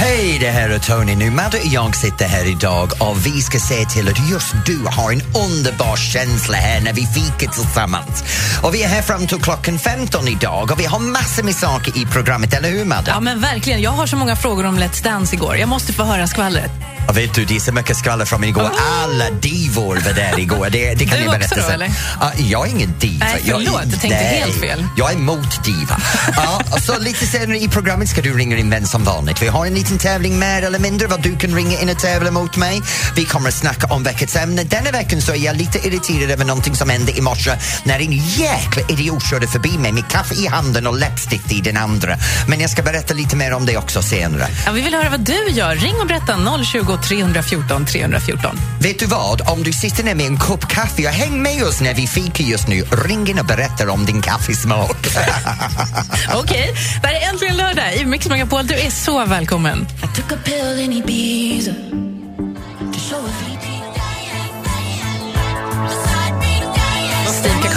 Hej, det här är Tony. Nu Madde och jag sitter här idag och vi ska se till att just du har en underbar känsla här när vi fikar tillsammans. Och vi är här fram till klockan 15 idag och vi har massor med saker i programmet, eller hur Madde? Ja, men verkligen. Jag har så många frågor om Let's Dance igår. Jag måste få höra skvallret. Och vet du, det är så mycket skvaller från igår. Alla divor var där igår. Det, det kan Du jag berätta också då, eller? Ja, jag är ingen diva. Nej, förlåt, jag, jag tänkte helt fel. Jag är mot diva. ja, och så lite senare i programmet ska du ringa din vän som vanligt. Vi har en liten tävling mer eller mindre vad du kan ringa in och tävla mot mig. Vi kommer att snacka om veckans ämne. Denna veckan så är jag lite irriterad över någonting som hände i morse när en jäkla idiot körde förbi mig med kaffe i handen och läppstift i den andra. Men jag ska berätta lite mer om det också senare. Ja, vi vill höra vad du gör. Ring och berätta 020 314 314. Vet du vad? Om du sitter ner med en kopp kaffe och häng med oss när vi fikar just nu, ring in och berätta om din kaffesmak. Okej, det här är äntligen lördag i Mix Megapol. Du är så välkommen. I took a pill in Ibiza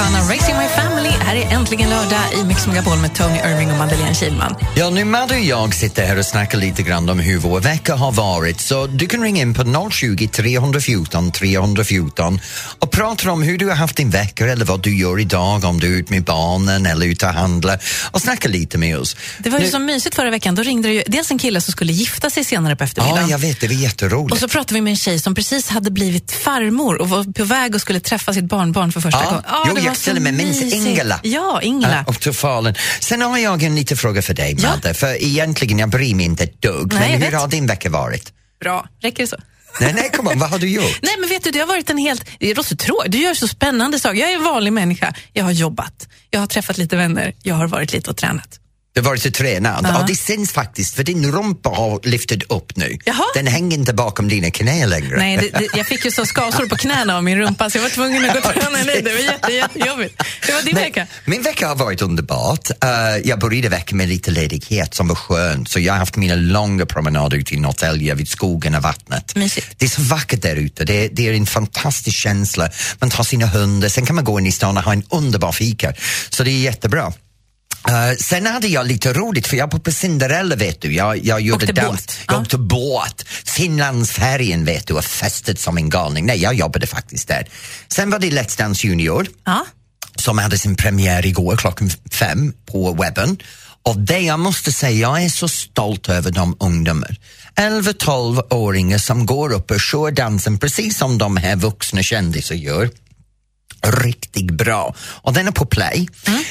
Kakana, Racing My Family. Här är äntligen lördag i Mix Megapol med Tony Irving och Madeleine Kilman. ja, nu Madde och jag sitter här och snackar lite grann om hur vår vecka har varit så du kan ringa in på 020 314 314 och prata om hur du har haft din vecka eller vad du gör idag, om du är ute med barnen eller ute och handlar och snacka lite med oss. Det var ju Nu- så mysigt förra veckan. Då ringde det ju dels en kille som skulle gifta sig senare på eftermiddagen. Ja, jag vet, det var jätteroligt. Och så pratade vi med en tjej som precis hade blivit farmor och var på väg och skulle träffa sitt barnbarn för första Ja, gången. jo, det jag var så till och med minns. Ingela. Ja, Ingela. Till Falun. Sen har jag en liten fråga för dig, Ja. Madde. För egentligen, jag bryr mig inte ett dugg. Nej, men hur vet. har din vecka varit? Bra. Räcker det så? Nej, nej, kom on, vad har du gjort? Nej, men vet du, det har varit en helt... Det låter tråkigt. Du gör så spännande saker. Jag är en vanlig människa. Jag har jobbat. Jag har träffat lite vänner. Jag har varit lite och tränat. Du har varit och tränat. Ja. Ja, det syns faktiskt, för din rumpa har lyftit upp nu. Jaha. Den hänger inte bakom dina knä längre. Nej, det, det, jag fick ju så skavsår på knäna av min rumpa så jag var tvungen att gå och träna lite. Det var jätte, jättejobbigt. Det var din Nej, vecka. Min vecka har varit underbart. Uh, jag började veckan med lite ledighet som var skönt så jag har haft mina långa promenader ute i Norrtälje vid skogen och vattnet. Mysigt. Det är så vackert där ute. Det, det är en fantastisk känsla. Man tar sina hundar, sen kan man gå in i stan och ha en underbar fika. Så det är jättebra. Uh, sen hade jag lite roligt för jag var på Cinderella vet du. Jag, jag gjorde Åkte dans. båt. Jag Ja. åkte båt. Finlandsfärjan vet du och festet som en galning. Nej, jag jobbade faktiskt där. Sen var det Let's Dance Junior Ja. som hade sin premiär igår klockan fem på webben. Och det jag måste säga, jag är så stolt över de ungdomar. 11-12-åringar som går upp och kör dansen precis som de här vuxna kändisar gör. Riktigt bra. Och den är på play.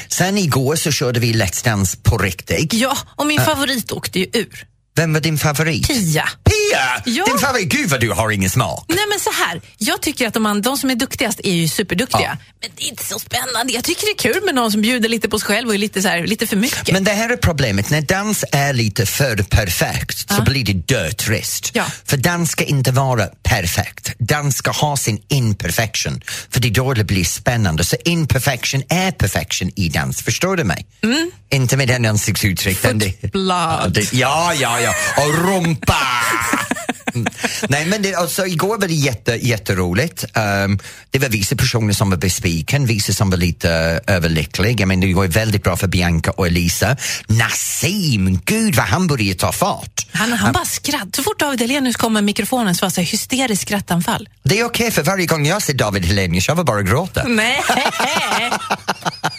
Sen igår så körde vi Let's Dance på riktigt. ja, och min favorit åkte ju ur. Vem var din favorit? Pia. Pia! Ja. Din favorit? Gud vad du har ingen smak. Nej men så här, jag tycker att de, man, de som är duktigast är ju superduktiga. Ja. Men det är inte så spännande. Jag tycker det är kul med någon som bjuder lite på sig själv och är lite, så här, lite för mycket. Men det här är problemet, när dans är lite för perfekt så blir det dötrist. Ja. För dans ska inte vara perfekt, dans ska ha sin imperfection. För det är då det blir spännande. Så imperfection är perfection i dans, förstår du mig? Inte med den ansiktsuttrycken. det- Footblad. Ja, Ja, ja, ja. Och rumpa! Mm. Nej, men det, alltså, igår var det jätte, jätteroligt. Um, det var vissa personer som var besviken, vissa som var lite uh, överlyckliga. Men det går väldigt bra för Bianca och Elisa. Nassim, gud vad han började ta fart. Han, han bara skratt. Så fort David Hellenius kom med mikrofonen så var det hysteriskt skrattanfall. Det är okej för varje gång jag ser David Hellenius jag vill bara gråta. Nej.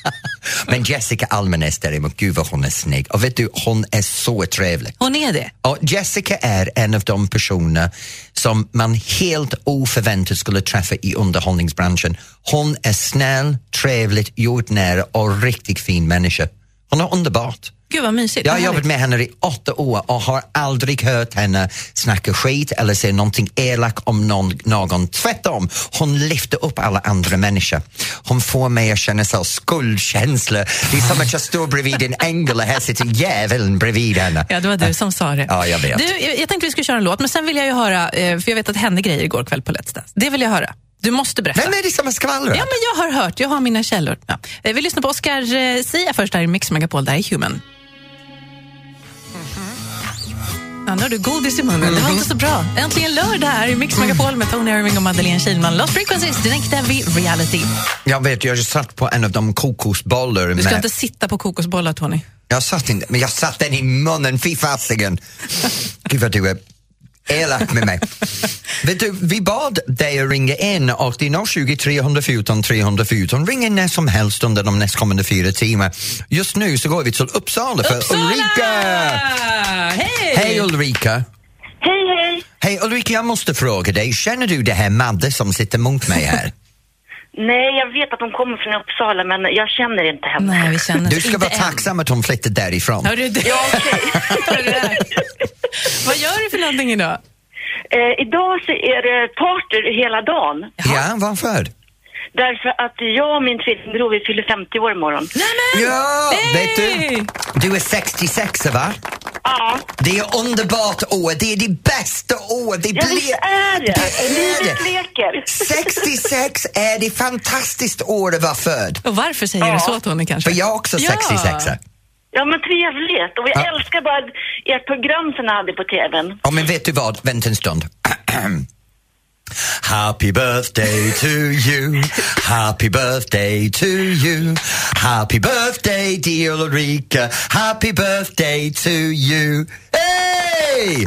Men Jessica Almenäs däremot, gud vad hon är snygg. Och vet du, hon är så trevlig. Hon är det. Och Jessica är en av de personer som man helt oförväntat skulle träffa i underhållningsbranschen. Hon är snäll, trevligt, jordnära och riktigt fin människa. Hon är underbart. Gud vad mysigt. Jag har jobbat med henne i åtta år och har aldrig hört henne snacka skit eller säga någonting elak om någon, någon. Tvärtom, hon lyfter upp alla andra människor. Hon får mig att känna så skuldkänsla. Det är som att jag står bredvid en ängel och här sitter djävulen bredvid henne. Ja, det var du som sa det. Ja, jag vet. Du, jag, jag tänkte vi skulle köra en låt, men sen vill jag ju höra, eh, för jag vet att det hände grejer igår kväll på Let's Dance. Det vill jag höra. Du måste berätta. Vem är det som har skvallrat? Ja, men jag har hört, jag har mina källor. Ja. Eh, Vi lyssnar på Oscar eh, Sia först här i Mix Megapol, där är Human. Nu har du godis i munnen. Det var inte så bra. Äntligen lördag här i Mix Megapol med Tony Irving och Madeleine Kilman. Lost Frequencies, direkt där vid reality. Jag vet, jag satt på en av de kokosbollar Du ska med... inte sitta på kokosbollar, Tony. Jag satt inte, men jag satt den i munnen, fy fasiken. Gud vad du är elak med mig. Vet du, vi bad dig att ringa in och det är 020 314 314. Ring in när som helst under de nästkommande fyra timmarna. Just nu så går vi till Uppsala för Uppsala! Ulrika! Hej! Hej Ulrika! Hej, hej! Hej Ulrika, jag måste fråga dig, känner du det här Madde som sitter mot mig här? Nej, jag vet att de kommer från Uppsala, men jag känner inte henne. Nej, vi känner Du ska inte vara än. tacksam att hon flyttade därifrån. Hörru, du. Ja, där. Vad gör du för någonting idag? eh, idag så är det party hela dagen. Ja, varför? Därför att jag och min tvillingbror, vi fyller 50 år imorgon. Nej, Ja, Hej! vet du? Du är 66 va? Ja, Det är underbart år, det är det bästa år. Det ja blir... visst är det. Det är det. leker. 66 är det fantastiskt år att vara född. Och varför säger du Ja. så Tony kanske? För jag är också 66. Ja, men trevligt. Och jag Ja. älskar bara ert program som ni hade på TVn. Ja, men vet du vad? Vänta en stund. Happy birthday to you Happy birthday to you Happy birthday dear Ulrika Happy birthday to you Hey!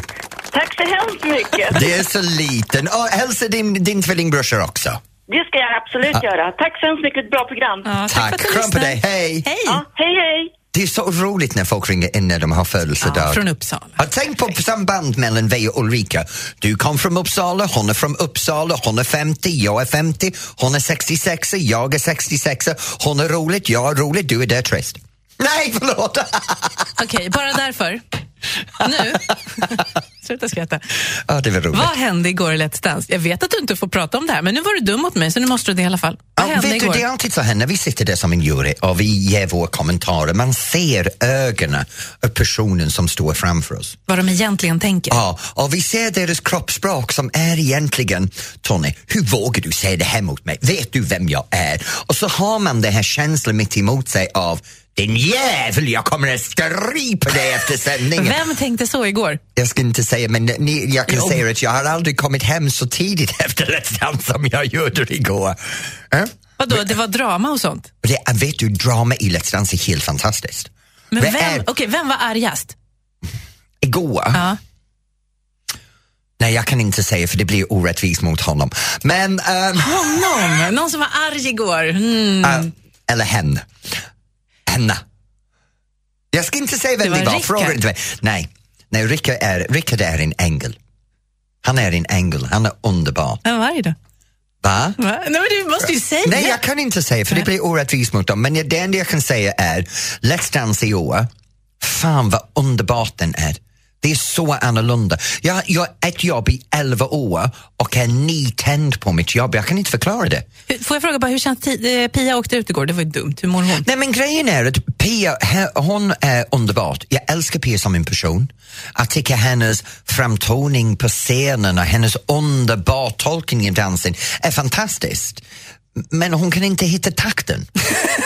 Tack så hemskt mycket. Det är så liten. Och hälsa din, din tvillingbrorsa också. Det ska jag absolut göra. Tack så hemskt mycket. Ett bra program. Ja, Tack. du Kram på dig. Hej. Hej! Ja, hej, hej. Det är så roligt när folk ringer in när de har födelsedag. Ja, från Uppsala. Ja, tänk på samband mellan dig och Ulrika. Du kom från Uppsala, hon är från Uppsala, hon är 50, jag är 50, hon är 66, jag är 66, hon är roligt, jag är roligt, du är där trist. Nej, förlåt! Okej, bara därför. Nu. Sluta skratta. ja, det var roligt. Vad hände igår i Let's Dance? Jag vet att du inte får prata om det här, men nu var du dum mot mig så nu måste du det i alla fall. Vad Ja, hände vet du, igår? det är alltid så här när vi sitter där som en jury och vi ger våra kommentarer, man ser ögonen av personen som står framför oss. Vad de egentligen tänker. Ja, och vi ser deras kroppsspråk som är egentligen, Tony, hur vågar du säga det här mot mig? Vet du vem jag är? Och så har man den här känslan mitt emot sig av din jävel, jag kommer att strypa dig efter sändningen. Vem tänkte så igår? Jag ska inte säga, men ni, jag kan Jo. säga att jag har aldrig kommit hem så tidigt efter Let's Dance som jag gjorde igår. Äh? Vadå, det var drama och sånt? Det, vet du, drama i Let's Dance är helt fantastiskt. Men vem, är- okej, vem var argast? Igår, Ja. nej jag kan inte säga för det blir orättvist mot honom. Men, ehm, Honom! Någon som var arg igår. Mm. äh, eller hen. Henne. Jag ska inte säga vem Det det var fråga inte mig. Nej, nej Rickard, är, Rickard är en ängel. Han är en ängel, han är underbar. Vem var arg då? Va? Va? Nej, men du måste ju säga. Nej, jag kan inte säga för det blir orättvist mot dem. Men det enda jag kan säga är Let's Dance i år, fan vad underbart den är. Det är så annorlunda. Jag jag har ett jobb i 11 år och är nytänd på mitt jobb. Jag kan inte förklara det. Får jag fråga bara, hur känns ti- eh, Pia åkte ut igår? Det var ju dumt. Hur mår hon? Nej men grejen är att Pia, hon är underbart. Jag älskar Pia som en person. Jag tycker hennes framtoning på scenen och hennes underbara tolkning av dansen är fantastiskt. Men hon kan inte hitta takten.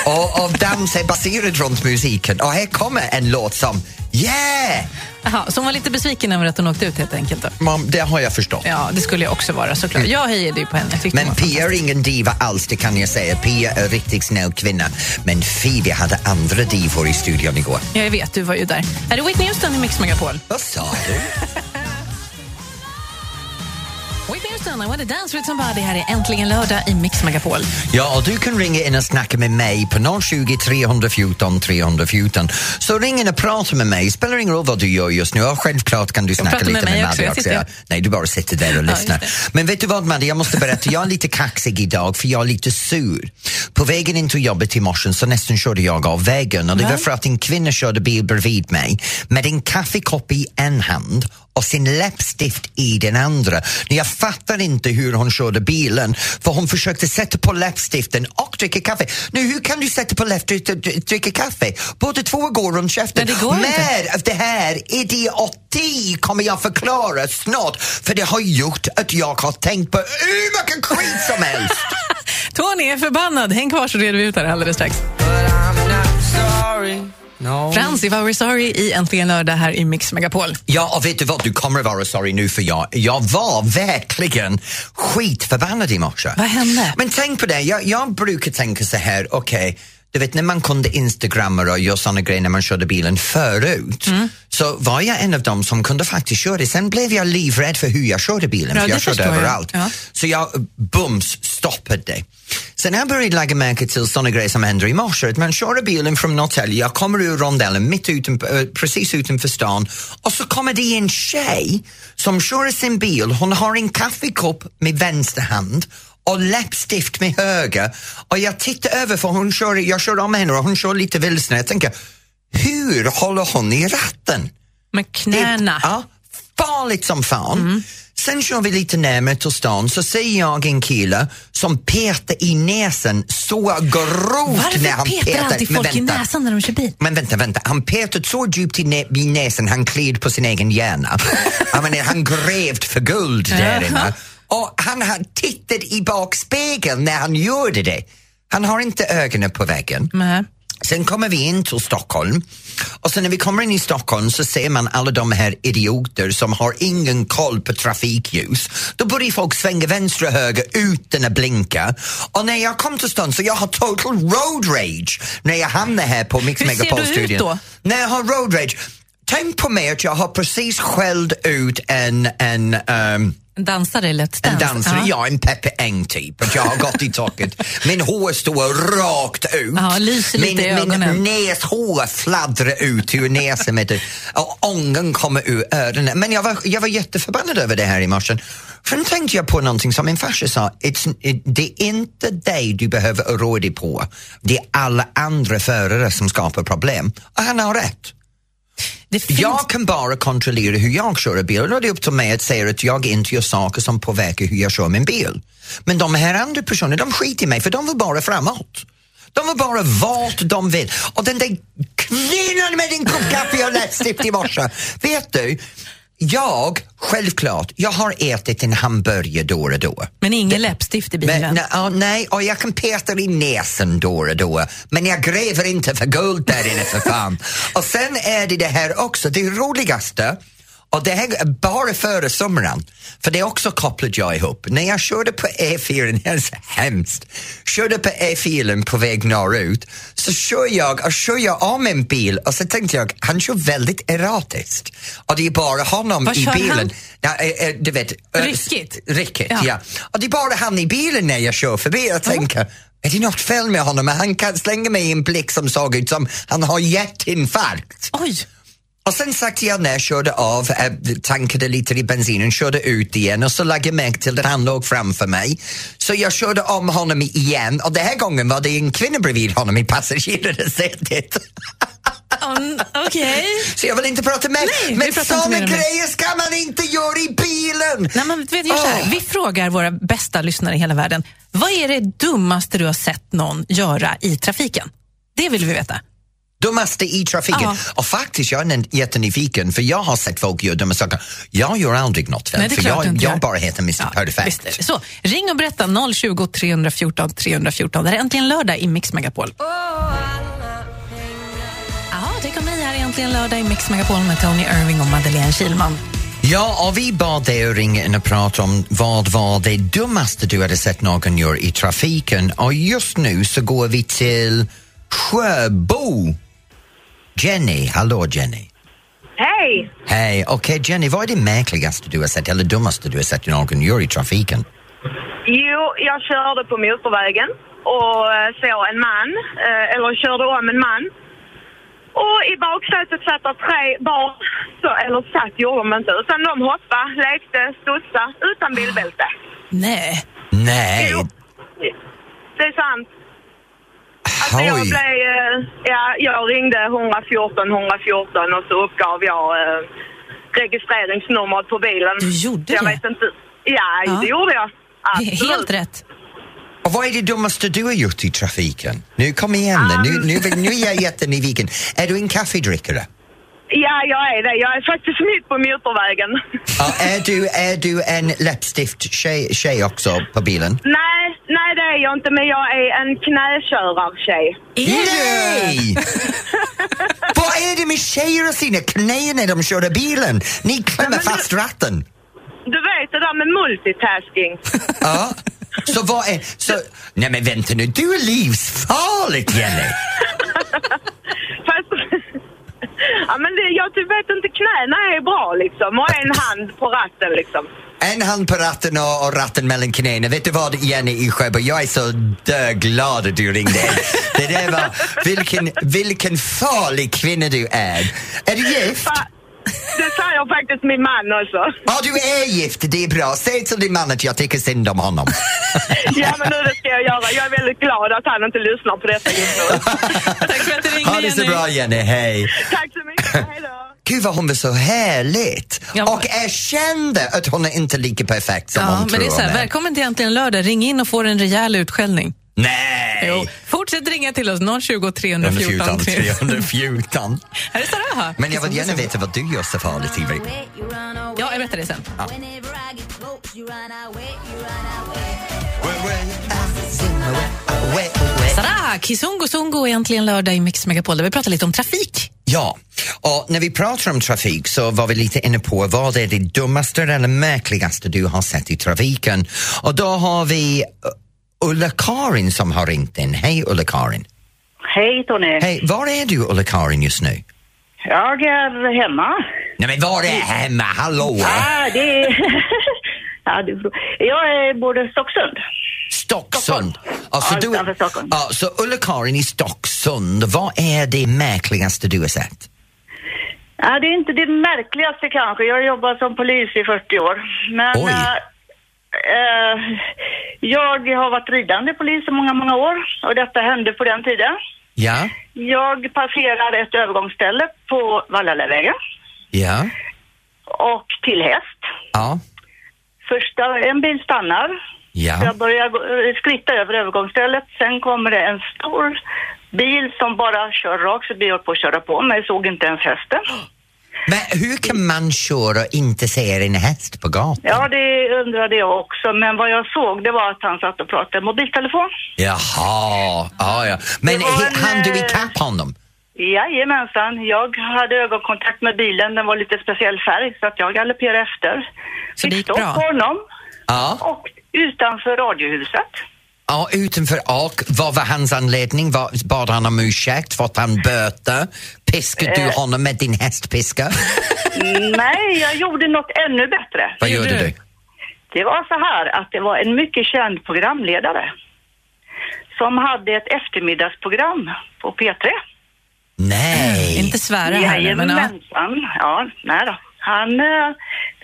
och, och dans är baserad runt musiken. Och här kommer en låt som Yeah! Aha, så hon var lite besviken över att hon åkte ut helt enkelt då? Mom, det har jag förstått. Ja, det skulle jag också vara såklart. Jag hejade ju på henne. Men Pia är ingen diva alls, det kan jag säga. Pia är en riktigt snäll kvinna. Men Phoebe hade andra divor i studion igår. Ja, jag vet, du var ju där. Är det Whitney Houston i Mix Megapol? Vad sa du? Houston, I wanna dance with somebody. Här är äntligen lördag i Mix Megapol. Ja, och du kan ringa in och snacka med mig på 020 314 314. Så ring in och prata med mig. Spelar ingen roll vad du gör just nu. Och självklart kan du snacka lite med med, Madde också, också. Ja. Nej, du bara sitter där och Ja, lyssnar. just Men vet du vad Madde, jag måste berätta. Jag är lite kaxig idag för jag är lite sur. På vägen in till jobbet i morse så nästan körde jag av vägen och det var för att en kvinna körde bil bredvid mig med en kaffekopp i en hand och sin läppstift i den andra. Jag fattar inte hur hon körde bilen för hon försökte sätta på läppstiften och dricka kaffe. Nu, hur kan du sätta på läppstiften och dricka kaffe? Båda två går runt käften. Men det går inte. Mer av det här idioti kommer jag förklara snart för det har gjort att jag har tänkt på hur mycket skit som helst. Tony är förbannad. Häng kvar så reder vi ut det här alldeles strax. Frans, if I were sorry i Äntligen lördag här i Mix Megapol. Ja, och vet du vad? Du kommer att vara sorry nu för jag, jag var verkligen skitförbannad i morse. Vad hände? Men tänk på det, jag, jag brukar tänka så här, okej, du vet när man kunde instagramma och göra såna grejer när man körde bilen förut Mm. så var jag en av dem som kunde faktiskt köra. Sen blev jag livrädd för hur jag körde bilen Ja, för jag körde förstår jag. överallt. Ja. Så jag bums stoppade det. Sen har jag börjat lägga märke till såna grejer som händer i morse. Att man kör bilen från Norrtälje, jag kommer ur rondellen mitt utan, eh, precis utanför stan och så kommer det en tjej som kör sin bil. Hon har en kaffekopp med vänster hand och läppstift med höger. Och jag tittar över för hon kör, jag kör om henne och hon kör lite vilsen. Jag tänker, hur håller hon i ratten? Med Det- knäna. Ja, farligt som fan. Sen kör vi lite närmare till stan så ser jag en kille som petar i näsen så grovt när han Varför petar alltid Men folk i vänta. näsan när de kör bil? Men vänta, vänta. Han petade så djupt i, nä- i näsan han kled på sin egen hjärna. Menar, han grävt för guld där inne. Och han har tittat i bakspegeln när han gjorde det. Han har inte ögonen på väggen. Nej. Sen kommer vi in till Stockholm och sen när vi kommer in i Stockholm så ser man alla de här idioter som har ingen koll på trafikljus. Då börjar folk svänga vänster och höger utan att blinka. Och när jag kom till stan så jag har total road rage när jag hamnar här på Mix Hur ser du ut Megapol-studion. då? När jag har road rage, tänk på mig att jag har precis skällt ut en, en ehm, En dansare eller ett en dans. dansare, ja en Peppe Eng typ. Att jag har gått i taket. Min hår står rakt ut. Lyser lite min, i. Min näshår fladdrar ut ur näsan med det. och ångan kommer ur öronen. Men jag var, jag var jätteförbannad över det här i morse. Sen tänkte jag på någonting som min farsa sa. It, det är inte dig du behöver oroa dig på. Det är alla andra förare som skapar problem. Och han har rätt. Finns... Jag kan bara kontrollera hur jag kör bil och då är det upp till mig att säga att jag inte gör saker som påverkar hur jag kör min bil. Men de här andra personerna, de skiter i mig för de vill bara framåt. De vill bara vart de vill. Och den där kvinnan med din kopp kaffe och läppstift i morse, vet du? Jag, självklart, jag har ätit en hamburgare då och då. Men ingen läppstift i bilen. Men, nej, ja, nej, och jag kan peta i näsen då och då, men jag gräver inte för guld där inne för fan. och sen är det det här också, det roligaste, och det här är bara före sommaren, för det också kopplade jag ihop. När jag körde på E4, det är så hemskt, körde på E4 på väg norrut, så kör jag och kör jag om en bil och så tänkte jag, han kör väldigt erratiskt. Och det är bara honom Vad i kör bilen. han? Ja, eh, du vet, eh, Ryckigt? Ryckigt, Ja. ja. Och det är bara han i bilen när jag kör förbi och tänker, är det något fel med honom? Han kan slänga mig en blick som såg ut som han har hjärtinfarkt. Oj! Och sen sakta jag ner, körde av, äh, tankade lite i bensinen, körde ut igen och så lade jag märke till att han låg framför mig. Så jag körde om honom igen och den här gången var det en kvinna bredvid honom i passagerarsätet. Um, Okej. Så jag vill inte prata mer. Nej, Men det. grejer ska man inte göra i bilen! Nej, men vet, gör så här. Vi frågar våra bästa lyssnare i hela världen. Vad är det dummaste du har sett någon göra i trafiken? Det vill vi veta. Dummaste i trafiken. Ja. Och faktiskt, jag är en- jättenyfiken för jag har sett folk göra dumma saker. Jag gör aldrig något fel, Nej, för jag, jag bara heter Mr Ja, Perfect. visst så. Ring och berätta 020 314 314. Det är äntligen lördag i Mix Megapol. Ja, det kommer ni här äntligen lördag i Mix Megapol med Tony Irving och Madeleine Kilman. Ja, och vi bad dig att ringa in och prata om vad var det dummaste du hade sett någon göra i trafiken. Och just nu så går vi till Sjöbo. Jenny, hallå Jenny. Hej! Hej, okej Jenny, vad är det märkligaste du har sett eller dummaste du har sett någon göra i trafiken? Jo, jag körde på motorvägen och eh, såg en man, eh, eller körde om en man. Och i baksätet satt det tre barn, så, eller satt gjorde de inte, utan de hoppade, lekte, studsade utan bilbälte. Nej. Nej, Jo, det är sant. Alltså jag, blev, eh, ja, jag ringde 114 114 och så uppgav jag eh, registreringsnumret på bilen. Du gjorde jag det? Vet inte. Ja, Ja. det gjorde jag. Absolut. Helt rätt. Och vad är det dummaste du har gjort i trafiken? Nu, kom igen nu, nu, nu, nu är jag jättenyfiken. Är du en kaffedrickare? Ja, jag är det. Jag är faktiskt mitt på motorvägen. Ja, är, du, är du en läppstift-tjej tjej också på bilen? nej, nej det är jag inte, men jag är en knäkörartjej. Nej! Vad är det med tjejer och sina knän när de kör bilen? Ni klämmer du- fast ratten. Du vet det där med multitasking. Ja. Så vad är... Så, nej men vänta nu, du är livsfarligt Jenny! Ja, men det, jag typ vet inte, knäna är bra liksom och en hand på ratten liksom. En hand på ratten och, och ratten mellan knäna. Vet du vad Jenny i Sjöbo, jag är så döglad att du ringde. Det där var, vilken, vilken farlig kvinna du är. Är du gift? Det säger faktiskt min man också. Ja, du är gift, det är bra. Säg till din man att jag tycker synd om honom. Ja, men nu det ska jag göra. Jag är väldigt glad att han inte lyssnar på detta just nu. Tack för att du ringde, Ha det så Jenny. bra Jenny, hej. Tack så mycket. Hej då. Gud vad hon var så härligt Ja, och erkände att hon är inte lika perfekt som Ja, hon men tror det är så här, hon är. välkommen till Äntligen lördag. Ring in och få en rejäl utskällning. Nej! Jo. Fortsätt ringa till oss, 020 314 3. 314. Här är Saraha. Men jag vill gärna veta vad du gör så farligt, Ivry. Ja, jag berättar det sen. Saraha, Kizungo Zungo är äntligen lördag i Mix Megapol där vi pratar lite om trafik. Ja, och när vi pratar om trafik så var vi lite inne på vad är det dummaste eller märkligaste du har sett i trafiken. Och då har vi Ulla-Karin som har ringt in. Hej Ulla-Karin. Hej Tony. Hej, var är du Ulla-Karin just nu? Jag är hemma. Nej men var är hemma, hallå? Ah, det är... ja, det jag bor i Stocksund. Stocksund. Alltså, Ja, du, utanför Stockholm. ja, så Ulla-Karin i Stocksund, vad är det märkligaste du har sett? Ja, det är inte det märkligaste kanske. Jag har jobbat som polis i 40 år. Men Oj. Eh, jag har varit ridande polis i många, många år och detta hände på den tiden. Ja, Jag passerar ett övergångsställe på Vallallavägen ja, och till häst. ja, Första, en bil stannar. ja. Jag börjar eh, skritta över övergångsstället. Sen kommer det en stor bil som bara kör rakt förbi och på att köra på mig. Såg inte ens hästen. Men hur kan man köra och inte se en häst på gatan? Ja, det undrade jag också. Men vad jag såg det var att han satt och pratade mobiltelefon. Jaha, ja, ja. Men en, hann du eh, ikapp honom? Jajamensan, jag hade ögonkontakt med bilen. Den var lite speciell färg så att jag galopperade efter. Så det Fick gick bra? på honom Ja, och utanför radiohuset. Ja, utanför och vad var hans anledning? Var, bad han om ursäkt? Fått han böter? Piskade du Eh. honom med din hästpiska? Nej, jag gjorde något ännu bättre. Vad gjorde du? Det var så här att det var en mycket känd programledare som hade ett eftermiddagsprogram på P3. Nej! Inte svära här men ja. Jajamensan. Ja, nej då. Han, eh,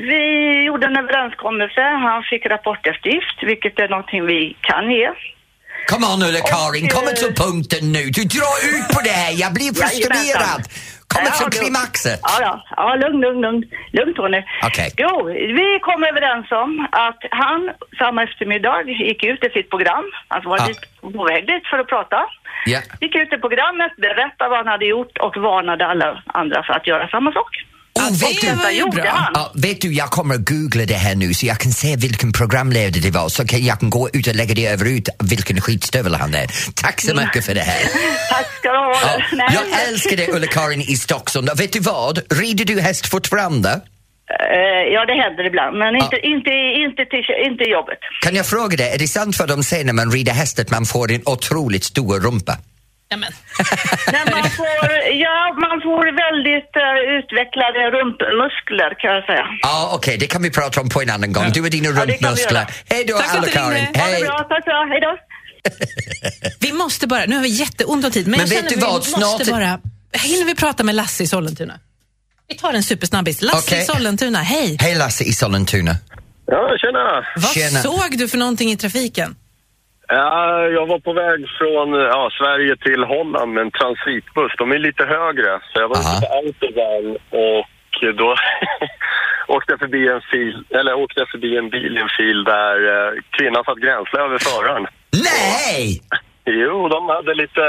vi gjorde en överenskommelse. Han fick rapporteftergift, vilket är någonting vi kan ge. Kom on Ulla-Karin, Och, kom eh, till punkten nu. Du drar ut på det här, jag blir frustrerad. Kom Ja, till klimaxet. Ja, ja. ja lugn, lugn, lugn. Lugn Tony. Okej. Jo, vi kom överens om att han samma eftermiddag gick ut i sitt program. Han var Ja. dit på väg dit för att prata. Ja. Gick ut i programmet, berättade vad han hade gjort och varnade alla andra för att göra samma sak. Oh, vet, du, ja, vet du, jag kommer googla det här nu så jag kan se vilken programledare det var så kan jag kan gå ut och lägga det över ut vilken skitstövel han är. Tack så mycket för det här. Tack ska du ha. Ja, jag älskar det Ulla-Karin i Stocksund. Vet du vad? Rider du häst fortfarande? Eh, ja, det händer ibland, men inte, inte, inte, till, inte jobbet. Kan jag fråga dig, är det sant vad de säger när man rider häst att man får en otroligt stor rumpa? Jamen. När man får, ja, man får väldigt eh, utvecklade rumpmuskler kan jag säga. Ja, okej, det kan vi prata om på en annan gång. Du och dina Ja, vi rumpmuskler. göra. Hej då, Ulla-Karin. ringde. Ha det Hej! bra, tack så hej då. Vi måste bara, nu har vi jätteont om tid, men, Men jag vet känner du vi vad? måste Snart- bara... Hinner vi prata med Lasse i Sollentuna? Vi tar en supersnabbis. Lasse Okej. i Sollentuna, hej! Hej Lasse i Sollentuna. Ja, tjena! Vad Tjena. såg du för någonting i trafiken? Ja, jag var på väg från ja, Sverige till Holland med en transitbuss. De är lite högre, så jag var Aha. ute på autobahn och då åkte jag förbi en fil, eller åkte jag förbi en bil i en fil där eh, kvinnan satt gränsle över föraren. Nej! Jo, de hade lite,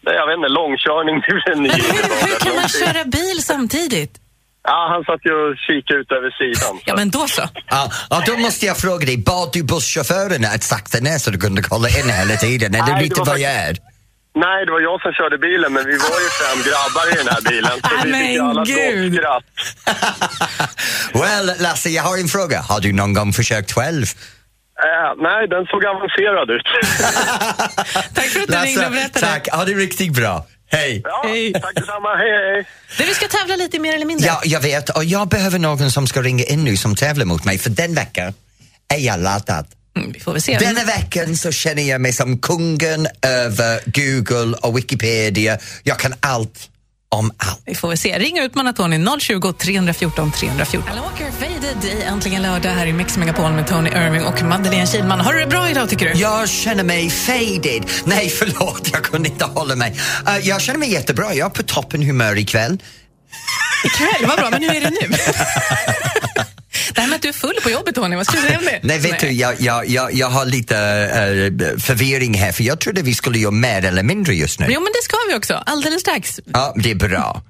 nej, jag vet inte, långkörning Men hur, hur kan man köra bil samtidigt? Ja, han satt ju och kikade ut över sidan. Ja, men då så. Ja, ja, då måste jag fråga dig, bad du busschaufförerna att sakta ner så du kunde kolla in hela tiden? Är Nej, du det lite är? Nej, det var jag som körde bilen, men vi var ju fem grabbar i den här bilen. Så vi fick ju alla men gud. well, Lasse, jag har en fråga. Har du någon gång försökt själv? Eh, nej, den såg avancerad ut. Tack för att du ringde och berättade. tack. Ha det riktigt bra. Hej. Ja, Hej. tack detsamma. Hej, hej. Du, vi ska tävla lite mer eller mindre. Ja, jag vet. Och jag behöver någon som ska ringa in nu som tävlar mot mig, för den veckan är jag laddad. Mm, vi får väl se. Denna veckan så känner jag mig som kungen över Google och Wikipedia. Jag kan allt om allt. Vi får väl se. Ring och utmana Tony 020 314 314. Alan Walker, Faded i Äntligen lördag här i Mix Megapol med Tony Irving och Madeleine Kilman. Har du det bra idag tycker du? Jag känner mig faded. Nej, förlåt, jag kunde inte hålla mig. Eh, jag känner mig jättebra. Jag är på toppen humör ikväll. Ikväll, vad bra. Men hur är det nu? att du är full på jobbet Tony, vad ska du säga om det? Nej, vet du, jag, jag, jag, jag har lite eh, förvirring här för jag trodde vi skulle göra mer eller mindre just nu. Jo, men det ska vi också. Alldeles strax. Ja, det är bra.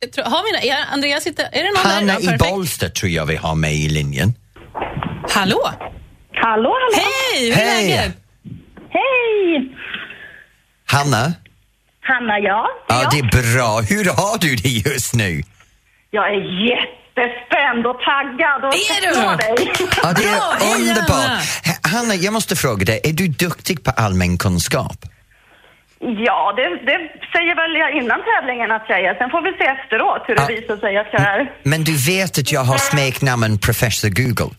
Jag tror, har vi det? Ja, Andreas sitter... Är det någon där? Hanna Ja, i. Bollsta tror jag vi har med i linjen. Hallå? Hallå, hallå! Hej, hur är Hej. läget? Hej! Hanna? Hanna, ja. Ja, det är bra. Hur har du det just nu? Jag är jättespänd och taggad och Är du? dig. Ja, det är Bra, hej, underbart. Hanna. Ha- Hanna, jag måste fråga dig, är du duktig på allmän kunskap? Ja, det, det säger väl jag innan tävlingen att jag är. Sen får vi se efteråt hur det Ja. visar sig att jag är. Men du vet att jag har smeknamn Professor Google?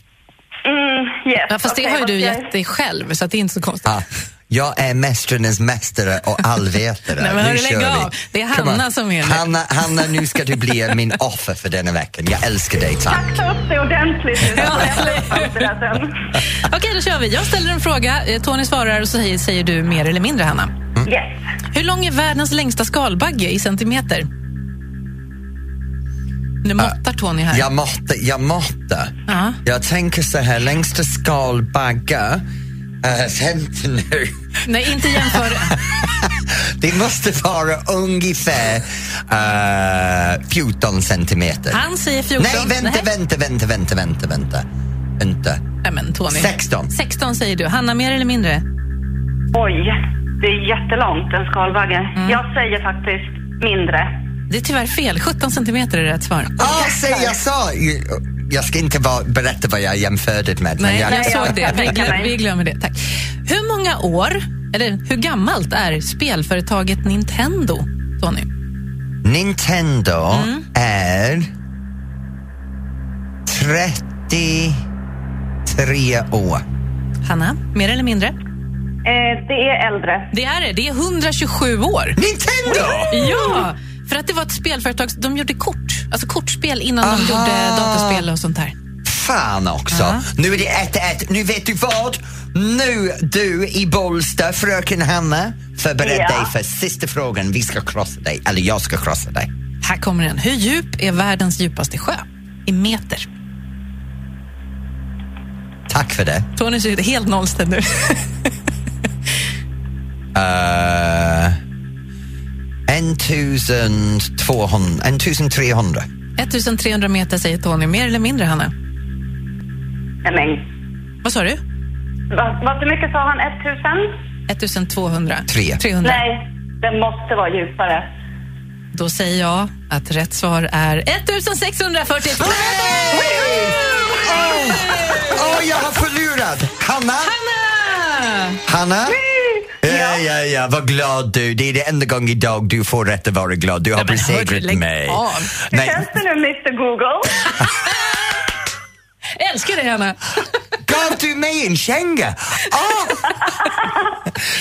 Mm, yes. Ja, fast det Okej, har ju vad du ska jag- gett dig själv, så att det är inte så konstigt. Ja. Jag är mästarnas mästare och allvetare. Nej, men nu hörru, kör vi. av. Det är. Hanna som är det. Hanna, Hanna, nu ska du bli min offer för denna veckan. Jag älskar dig, tack. Ta upp det ordentligt nu. Ja. Okej, då kör vi. Jag ställer en fråga, eh, Tony svarar och så säger, säger du mer eller mindre, Hanna. Yes. Hur lång är världens längsta skalbagge i centimeter? Nu måttar Tony här. Jag måste, jag måste. Ja. Jag tänker så här, längsta skalbagge Uh, vänta nu. Nej, inte jämföra. Det måste vara ungefär uh, 14 centimeter. Han säger 14. Nej, vänta, Nej. vänta, vänta, vänta, vänta, vänta. Vänta. Nej, men Tony. 16. 16 säger du. Hanna, mer eller mindre? Oj, det är jättelångt, en skalbagge. Mm. Jag säger faktiskt mindre. Det är tyvärr fel. 17 centimeter är rätt svar. Ah, säg, jag sa... Jag ska inte bara berätta vad jag jämförde med. men Nej, jag, jag såg det. Vi, glöm, vi glömmer det. Tack. Hur många år, eller hur gammalt är spelföretaget Nintendo, Tony? Nintendo Mm. är 33 år. Hanna, mer eller mindre? Eh, det är äldre. Det är det. Det är 127 år. Nintendo! Ja! För att det var ett spelföretag, de gjorde kort, alltså kortspel innan de Aha. gjorde dataspel och sånt där. Fan också. Ja. Nu är det 1-1. Nu vet du vad? Nu du i Bollsta, fröken Hanna, förbered Ja. dig för sista frågan. Vi ska krossa dig, eller jag ska krossa dig. Här kommer den. Hur djup är världens djupaste sjö? I meter. Tack för det. Tony ser helt nollställd nu. Uh, 1200, 1300. 1300 meter säger Tony. Mer eller mindre, Hanna? Nej, men, Vad sa du? vad, vad så mycket sa han? 1000? 1200. Tre. 300. Nej, den måste vara djupare. Då säger jag att rätt svar är 1642 meter! Åh, jag har förlorat! Hanna? Hanna! Hanna? Ja, ja, ja, vad glad du. Det är det enda gången idag du får rätt att vara glad. Du har besegrat mig. Hur Nej, känns det nu, Mr Google? Jag älskar dig, Hanna. gav du mig en känga? Ah!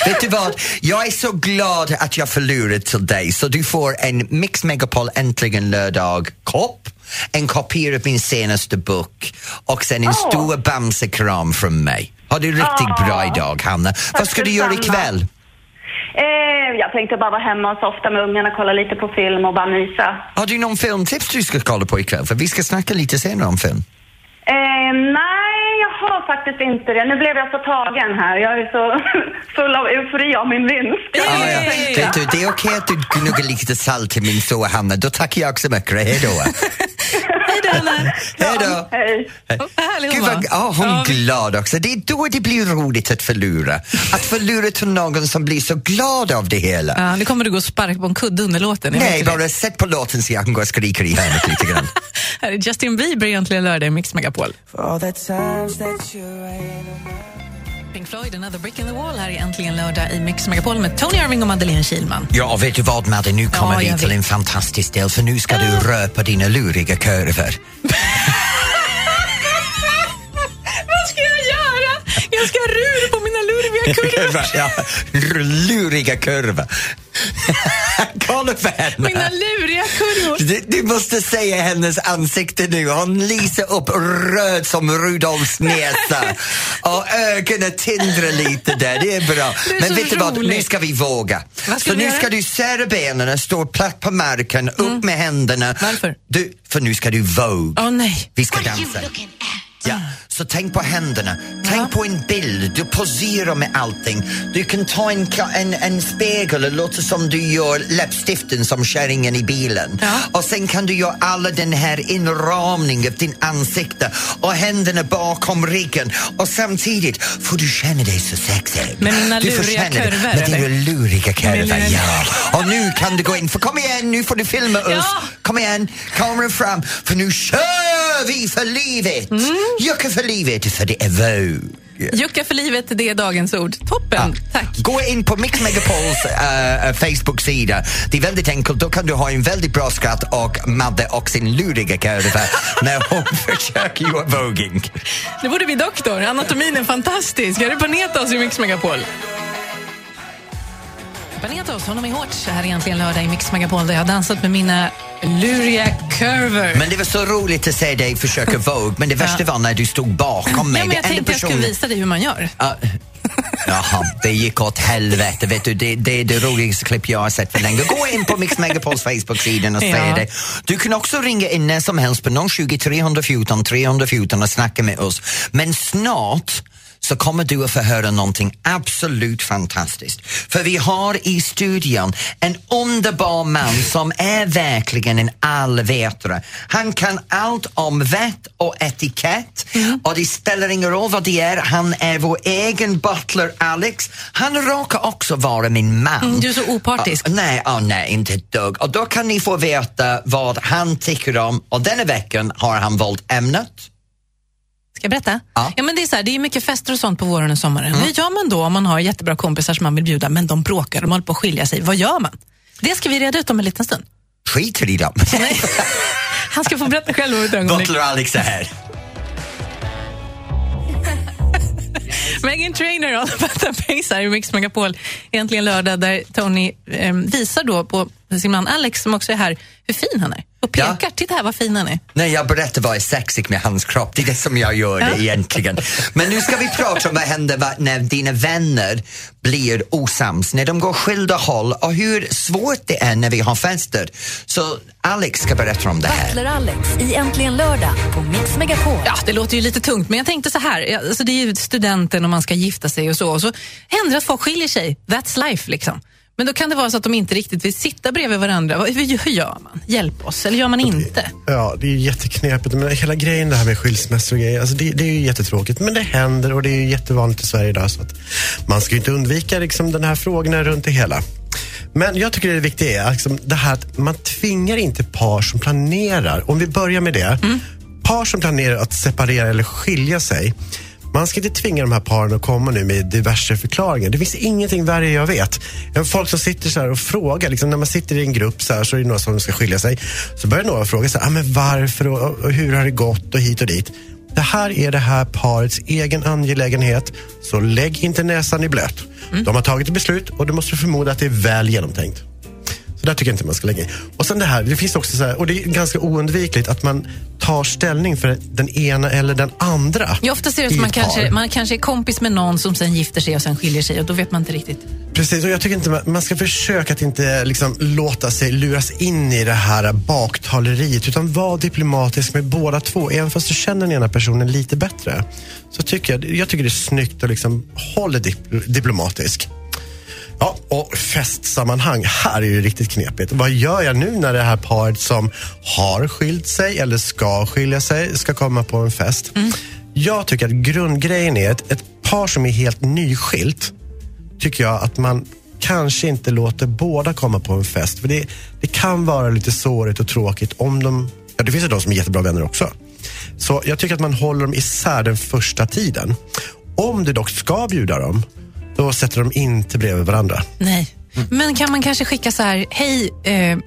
Vet du vad? Jag är så glad att jag förlorade till dig så du får en Mix Megapol Äntligen lördag-kopp, en kopia av min senaste bok och sen en Åh. stor bamsekram från mig. Ha det riktigt bra idag, Hanna. Vad ska du göra ikväll? Eh, jag tänkte bara vara hemma och softa med ungarna, kolla lite på film och bara mysa. Har du någon filmtips du ska kolla på ikväll? För vi ska snacka lite senare om film. Eh, nej, jag har faktiskt inte det. Nu blev jag så tagen här. Jag är så full av eufori av min vinst. Jag Ja, det är okej att du gnuggar lite salt till min så Hanna. Då tackar jag så mycket. Hej då. Hej då! Hej. Härlig Gud vad, ja, hon Ja, är glad också. Det är då det blir roligt att förlora. Att förlora till någon som blir så glad av det hela. Ja, nu kommer du gå och sparka på en kudde under låten. jag Nej, vet det. bara sätt på låten så jag kan gå och skrika i hörnet lite grann. Här är Justin Bieber egentligen lördag i Mix Megapol. Pink Floyd, Another Brick in the Wall här är äntligen lördag i Mix Megapol med Tony Irving och Madeleine Kilman. Ja, vet du vad Madde, nu kommer Ja, vi till vet. en fantastisk del för nu ska du röpa dina luriga kurvor. Vad ska jag göra? Jag ska rur på mina lurviga kurvor. ja, luriga kurvor. Kolla på henne! Mina luriga kurvor. Du, du måste se hennes ansikte nu. Hon lyser upp röd som Rudolfs näsa. Och ögonen tindrar lite där. Det är bra. Det är Men vet du vad? Nu roligt. ska vi våga. Ska Så nu göra? ska du sära benen, stå platt på marken, upp med händerna. Varför? Du, för nu ska du våga. Åh nej. Vi ska dansa. Ja, så tänk på händerna. Tänk på en bild. Du poserar med allting. Du kan ta en, en, en spegel och låta som du gör läppstiften som kärringen i bilen. Ja. Och sen kan du göra alla den här inramningen av din ansikte och händerna bakom ryggen och samtidigt får du känna dig så sexig. Med mina du luriga känna dig- kurvor, Med dina luriga kurvor, ja. Och nu kan du gå in, för kom igen, nu får du filma oss. Ja. Kom igen, kameran fram, för nu kör vi för livet! Mm. Jucka för livet, för det är Vogue. Jucka för livet, det är dagens ord. Toppen, tack. Gå in på Mix Megapols uh, Facebook-sida. Det är väldigt enkelt. Då kan du ha en väldigt bra skratt och Madde och sin luriga kurva när hon försöker göra voging. Nu borde vi doktor. Anatomin är fantastisk. Är det Panetos i Mix Megapol? Panetos, honom är hårt. Det här är egentligen lördag i Mix Megapol där jag har dansat med mina luriga kurvor. Men det var så roligt att se dig försöka Vogue, men det värsta var när du stod bakom mig. ja, men jag Det tänkte jag skulle visa dig hur man gör. Ja. Jaha, det gick åt helvete. Vet du, det, det är det roligaste klipp jag har sett för länge. Gå in på Mix Megapols Facebook-sidan och se Ja. det. Du kan också ringa in när som helst på 020 314 314 och snacka med oss. Men snart så kommer du att få höra någonting absolut fantastiskt. För vi har i studion en underbar man som är verkligen en allvetare. Han kan allt om vett och etikett och det spelar ingen roll vad det är. Han är vår egen butler Alex. Han råkar också vara min man. Mm, du är så opartisk. Ja, nej, oh, nej, inte ett dugg. Och då kan ni få veta vad han tycker om och denna veckan har han valt ämnet. Ska jag berätta? Ja. Mm. men det, är så här, det är mycket fester och sånt på våren och sommaren. Hur gör man då om man har jättebra kompisar som man vill bjuda men de bråkar, de håller på att skilja sig? Vad gör man? Det ska vi reda ut om en liten stund. Skiter i dem. Han ska få berätta själv om ett ögonblick. Butler Alex är här. Megan Trainor och Alberta Pace här i Mix Megapol. Äntligen lördag där Tony eh, visar då på sin man Alex som också är här hur fin han är. Och pekar, Ja. titta här vad fin han är. Nej, jag berättar vad är sexigt med hans kropp. Det är det som jag gör det egentligen. Men nu ska vi prata om vad händer när dina vänner blir osams, när de går skilda håll och hur svårt det är när vi har fester. Så Alex ska berätta om det här. Butler Alex i Äntligen lördag på Mix Megapol. Ja, det låter ju lite tungt, men jag tänkte så här. ja, Alltså det är ju studenten och man ska gifta sig och så. Och så händer det att folk skiljer sig. That's life liksom. Men då kan det vara så att de inte riktigt vill sitta bredvid varandra. Hur, gör man? Hjälp oss. Eller gör man inte? Ja, det är ju jätteknepigt. Men hela grejen det här med skilsmässor och grejer, alltså det, det är ju jättetråkigt. Men det händer och det är ju jättevanligt i Sverige idag. Så att man ska ju inte undvika liksom, den här frågorna runt det hela. Men jag tycker det viktiga är liksom, det här att man tvingar inte par som planerar. Om vi börjar med det. Par som planerar att separera eller skilja sig. Man ska inte tvinga de här paren att komma nu med diverse förklaringar. Det finns ingenting värre jag vet. Folk som sitter så här och frågar, liksom när man sitter i en grupp så här så är det några som ska skilja sig. Så börjar några fråga så här, ah, men varför och, och hur har det gått och hit och dit. Det här är det här parets egen angelägenhet, så lägg inte näsan i blöt. De har tagit ett beslut och du måste förmoda att det är väl genomtänkt. Där tycker jag inte man ska lägga i. Och sen det här, det finns också så här, och det är ganska oundvikligt att man tar ställning för den ena eller den andra. Ja, ofta ser det som man kanske, man kanske är kompis med någon som sen gifter sig och sen skiljer sig och då vet man inte riktigt. Precis, och jag tycker inte man, man ska försöka att inte liksom låta sig luras in i det här baktaleriet utan vara diplomatisk med båda två. Även fast du känner den ena personen lite bättre. Så tycker jag, jag tycker det är snyggt att liksom hålla dip, diplomatisk. Ja, och festsammanhang, här är det riktigt knepigt. Vad gör jag nu när det här paret som har skilt sig eller ska skilja sig ska komma på en fest? Jag tycker att grundgrejen är att ett par som är helt nyskilt tycker jag att man kanske inte låter båda komma på en fest. För det, det kan vara lite sårigt och tråkigt om de... Ja, det finns ju de som är jättebra vänner också. Så jag tycker att man håller dem isär den första tiden. Om du dock ska bjuda dem, då sätter de inte bredvid varandra. Nej. Men kan man kanske skicka så här, hej eh,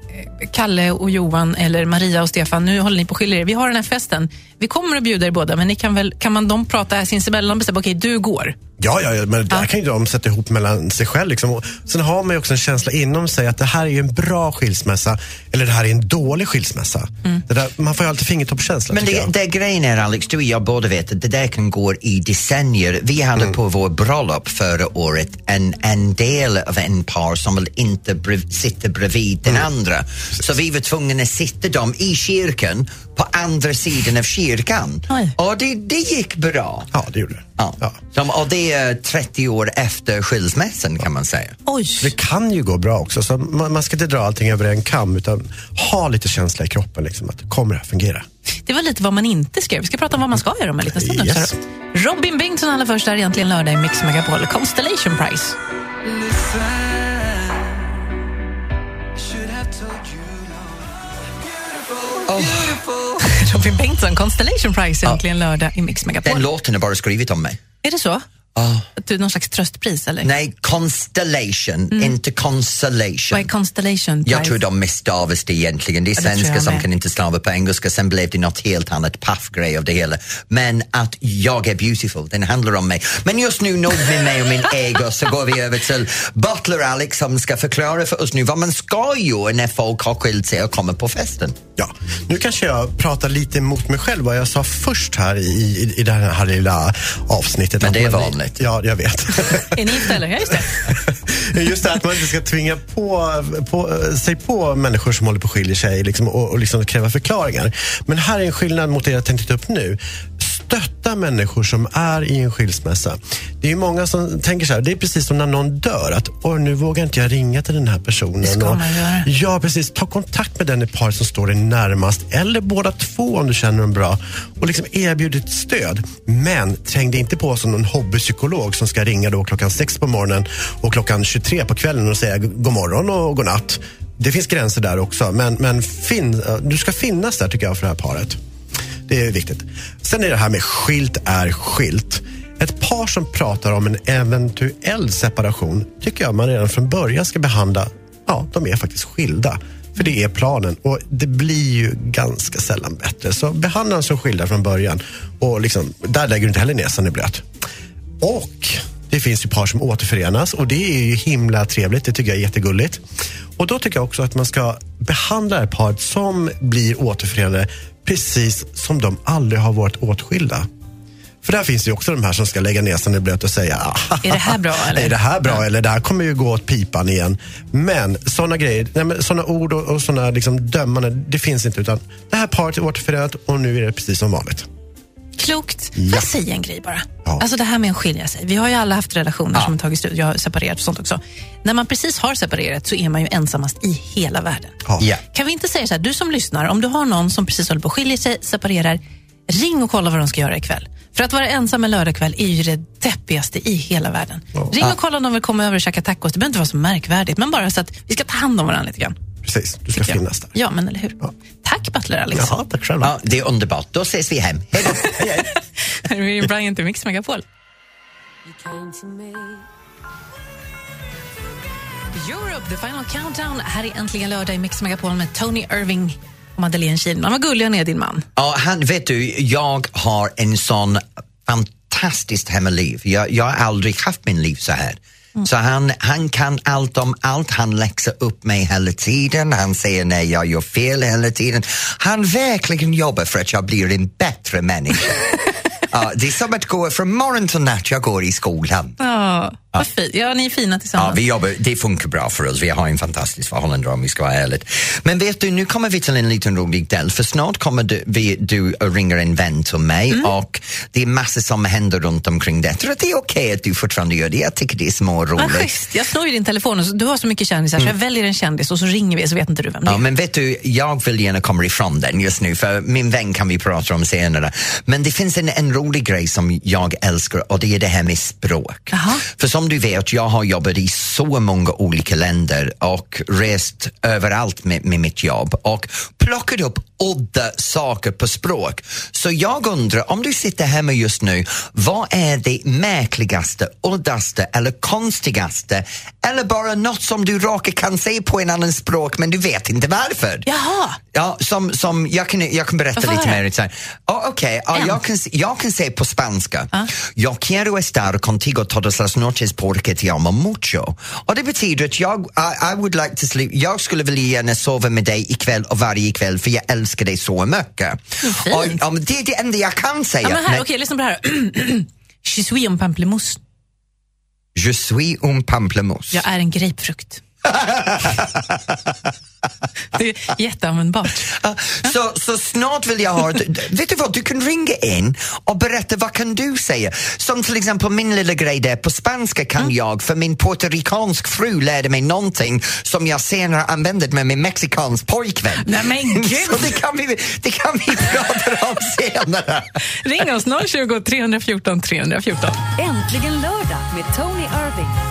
Kalle och Johan eller Maria och Stefan, nu håller ni på att skilja er. Vi har den här festen. Vi kommer att bjuda er båda, men ni kan väl, kan man de prata sinsemellan och bestämma, okej du går. Ja, ja, ja men det här kan ju de sätta ihop mellan sig själv. Liksom. Och sen har man ju också en känsla inom sig att det här är ju en bra skilsmässa eller det här är en dålig skilsmässa. Det där, man får ju alltid fingertoppskänsla. Men det, det grejen är Alex, du och jag båda vet att det där kan gå i decennier. Vi hade Mm. på vår bröllop förra året en, en del av en par som vill inte brev, sitta bredvid den Mm. andra. Så vi var tvungna att sitta dem i kyrkan på andra sidan av kyrkan. Oj. Och det, det gick bra. Ja, det gjorde det. Ja. Ja. Som, och det är 30 år efter skilsmässan kan man säga. Oj. Det kan ju gå bra också. Så man, man ska inte dra allting över en kam utan ha lite känsla i kroppen. Liksom, att kommer det här fungera? Det var lite vad man inte skrev. Vi ska prata om vad man ska göra om en liten stund. Yes. Robin Bengtsson allra först, där egentligen lördag i Mix Megapol. Constellation Prize. Robin Bengtsson, Constellation Prize, egentligen lördag i Mix Megapol. Den låten har bara skrivit om mig. Är det så? Ja. Att du är någon slags tröstpris, eller? Nej, constellation, Mm. inte consolation. Vad är Constellation Prize? Jag tror de misstavas det egentligen. Det är svenskar som med. kan inte stava på engelska, sen blev det något helt annat paffgrej av det hela. Men att jag är beautiful, den handlar om mig. Men just nu, nog med mig och min ego, så går vi över till Butler Alex som ska förklara för oss nu vad man ska göra när folk har skilt sig och kommer på festen. Ja, nu kanske jag pratar lite emot mig själv vad jag sa först här i, i, i det här lilla avsnittet. Men det är man- vanligt. Ja, jag vet. Är ni gifta, eller? Ja, just det. Just det att man inte ska tvinga på, på, sig på människor som håller på att skilja sig liksom, och, och liksom kräva förklaringar. Men här är en skillnad mot det jag tänkte ta upp nu. Stötta människor som är i en skilsmässa. Det är ju många som tänker så här, det är precis som när någon dör, att Åh, nu vågar inte jag ringa till den här personen. Det ska man göra. Ja, precis. Ta kontakt med den i par som står dig närmast, eller båda två om du känner dem bra, och liksom erbjud ett stöd. Men träng dig inte på som någon hobbypsykolog som ska ringa då klockan sex på morgonen och klockan 23 på kvällen och säga god morgon och god natt. Det finns gränser där också, men, men fin, du ska finnas där tycker jag för det här paret. Det är viktigt. Sen är det här med skilt är skilt. Ett par som pratar om en eventuell separation tycker jag man redan från början ska behandla, ja, de är faktiskt skilda. För det är planen och det blir ju ganska sällan bättre. Så behandla dem som skilda från början. Och liksom, där lägger du inte heller näsan i blöt. Och det finns ju par som återförenas och det är ju himla trevligt. Det tycker jag är jättegulligt. Och då tycker jag också att man ska behandla det här paret som blir återförenade precis som de aldrig har varit åtskilda. För där finns ju också de här som ska lägga näsan i blöt och säga "Ah, Är det här bra, eller?" Är det här bra eller det här kommer ju gå åt pipan igen. Men sådana grejer, nej, men såna ord och, och såna liksom dömande, det finns inte. Utan det här paret är återförenat och nu är det precis som vanligt. Klokt. Får Ja. jag säga en grej bara? Ja. Alltså det här med att skilja sig. Vi har ju alla haft relationer som har tagit slut. Jag har separerat och sånt också. När man precis har separerat så är man ju ensammast i hela världen. Ja. Ja. Kan vi inte säga så här, du som lyssnar, om du har någon som precis håller på att skilja sig, separerar, ring och kolla vad de ska göra ikväll. För att vara ensam en lördagkväll är ju det deppigaste i hela världen. Ring och kolla om de vill komma över och käka tacos. Det behöver inte vara så märkvärdigt, men bara så att vi ska ta hand om varandra lite grann. Precis, du ska finnas där. Ja, men eller hur? Tack Butler Alex. Ja, tack själv. Ja, det är underbart. Då ses vi hem. Hej då. Här är Brian till Mix Megapol. Europe, the final countdown. Här är äntligen lördag i Mix Megapol med Tony Irving och Madeleine Kihlman. Vad gullig han är, din man. Ja, han, vet du, jag har en sån fantastiskt hemmaliv. Jag, jag har aldrig haft min liv så här. Så han, han kan allt om allt, han läxar upp mig hela tiden, han säger när jag gör fel hela tiden. Han verkligen jobbar för att jag blir en bättre människa. Ja, det är som att gå från morgon till natt, jag går i skolan. Ja, Vad fint. Ja, ni är fina Ja, tillsammans. vi jobbar, det funkar bra för oss. Vi har en fantastisk förhållande om vi ska vara ärligt. Men vet du, nu kommer vi till en liten rolig del för snart kommer du, vi, du ringer en vän till mig Mm. och det är massor som händer runt omkring det. Tror att det är okej att du fortfarande gör det? Jag tycker det är små Vad roligt. schysst. Jag snor ju din telefon och så, du har så mycket kändisar så jag väljer en kändis och så ringer vi så vet inte du vem det är. Ja, men vet du, jag vill gärna komma ifrån den just nu för min vän kan vi prata om senare. Men det finns en, en rolig grej som jag älskar och det är det här med språk. Jaha. För som du vet, jag har jobbat i så många olika länder och rest överallt med, med mitt jobb och plockat upp udda saker på språk. Så jag undrar, om du sitter hemma just nu, vad är det märkligaste, uddaste eller konstigaste eller bara något som du råkar kan säga på en annan språk men du vet inte varför? Jaha! Ja, som, som jag, kan, jag kan berätta lite mer. Så här. Oh, Okej, ja, En. jag, kan, jag kan säga på spanska. Jag quiero estar contigo todas las noches porque te amo mucho. Och det betyder att jag, I, I would like to sleep, jag skulle vilja gärna sova med dig ikväll och varje kväll för jag älskar dig så mycket. fint. Och, men det är det enda jag kan säga. Ja, men här, Men okej, lyssna på det här. Je suis un pamplemousse. Je suis un pamplemousse. Jag är en grapefrukt. det är jätteanvändbart. Ja, Så, så snart vill jag ha ett, vet du vad, du kan ringa in och berätta vad kan du säga. Som till exempel min lilla grej där, på spanska kan Mm. jag för min puertoricansk fru lärde mig någonting som jag senare använde med min mexikansk pojkvän. Nej, men gud. Så det kan vi, det kan vi prata om senare. Ring oss 020 314 314. Äntligen lördag med Tony Irving.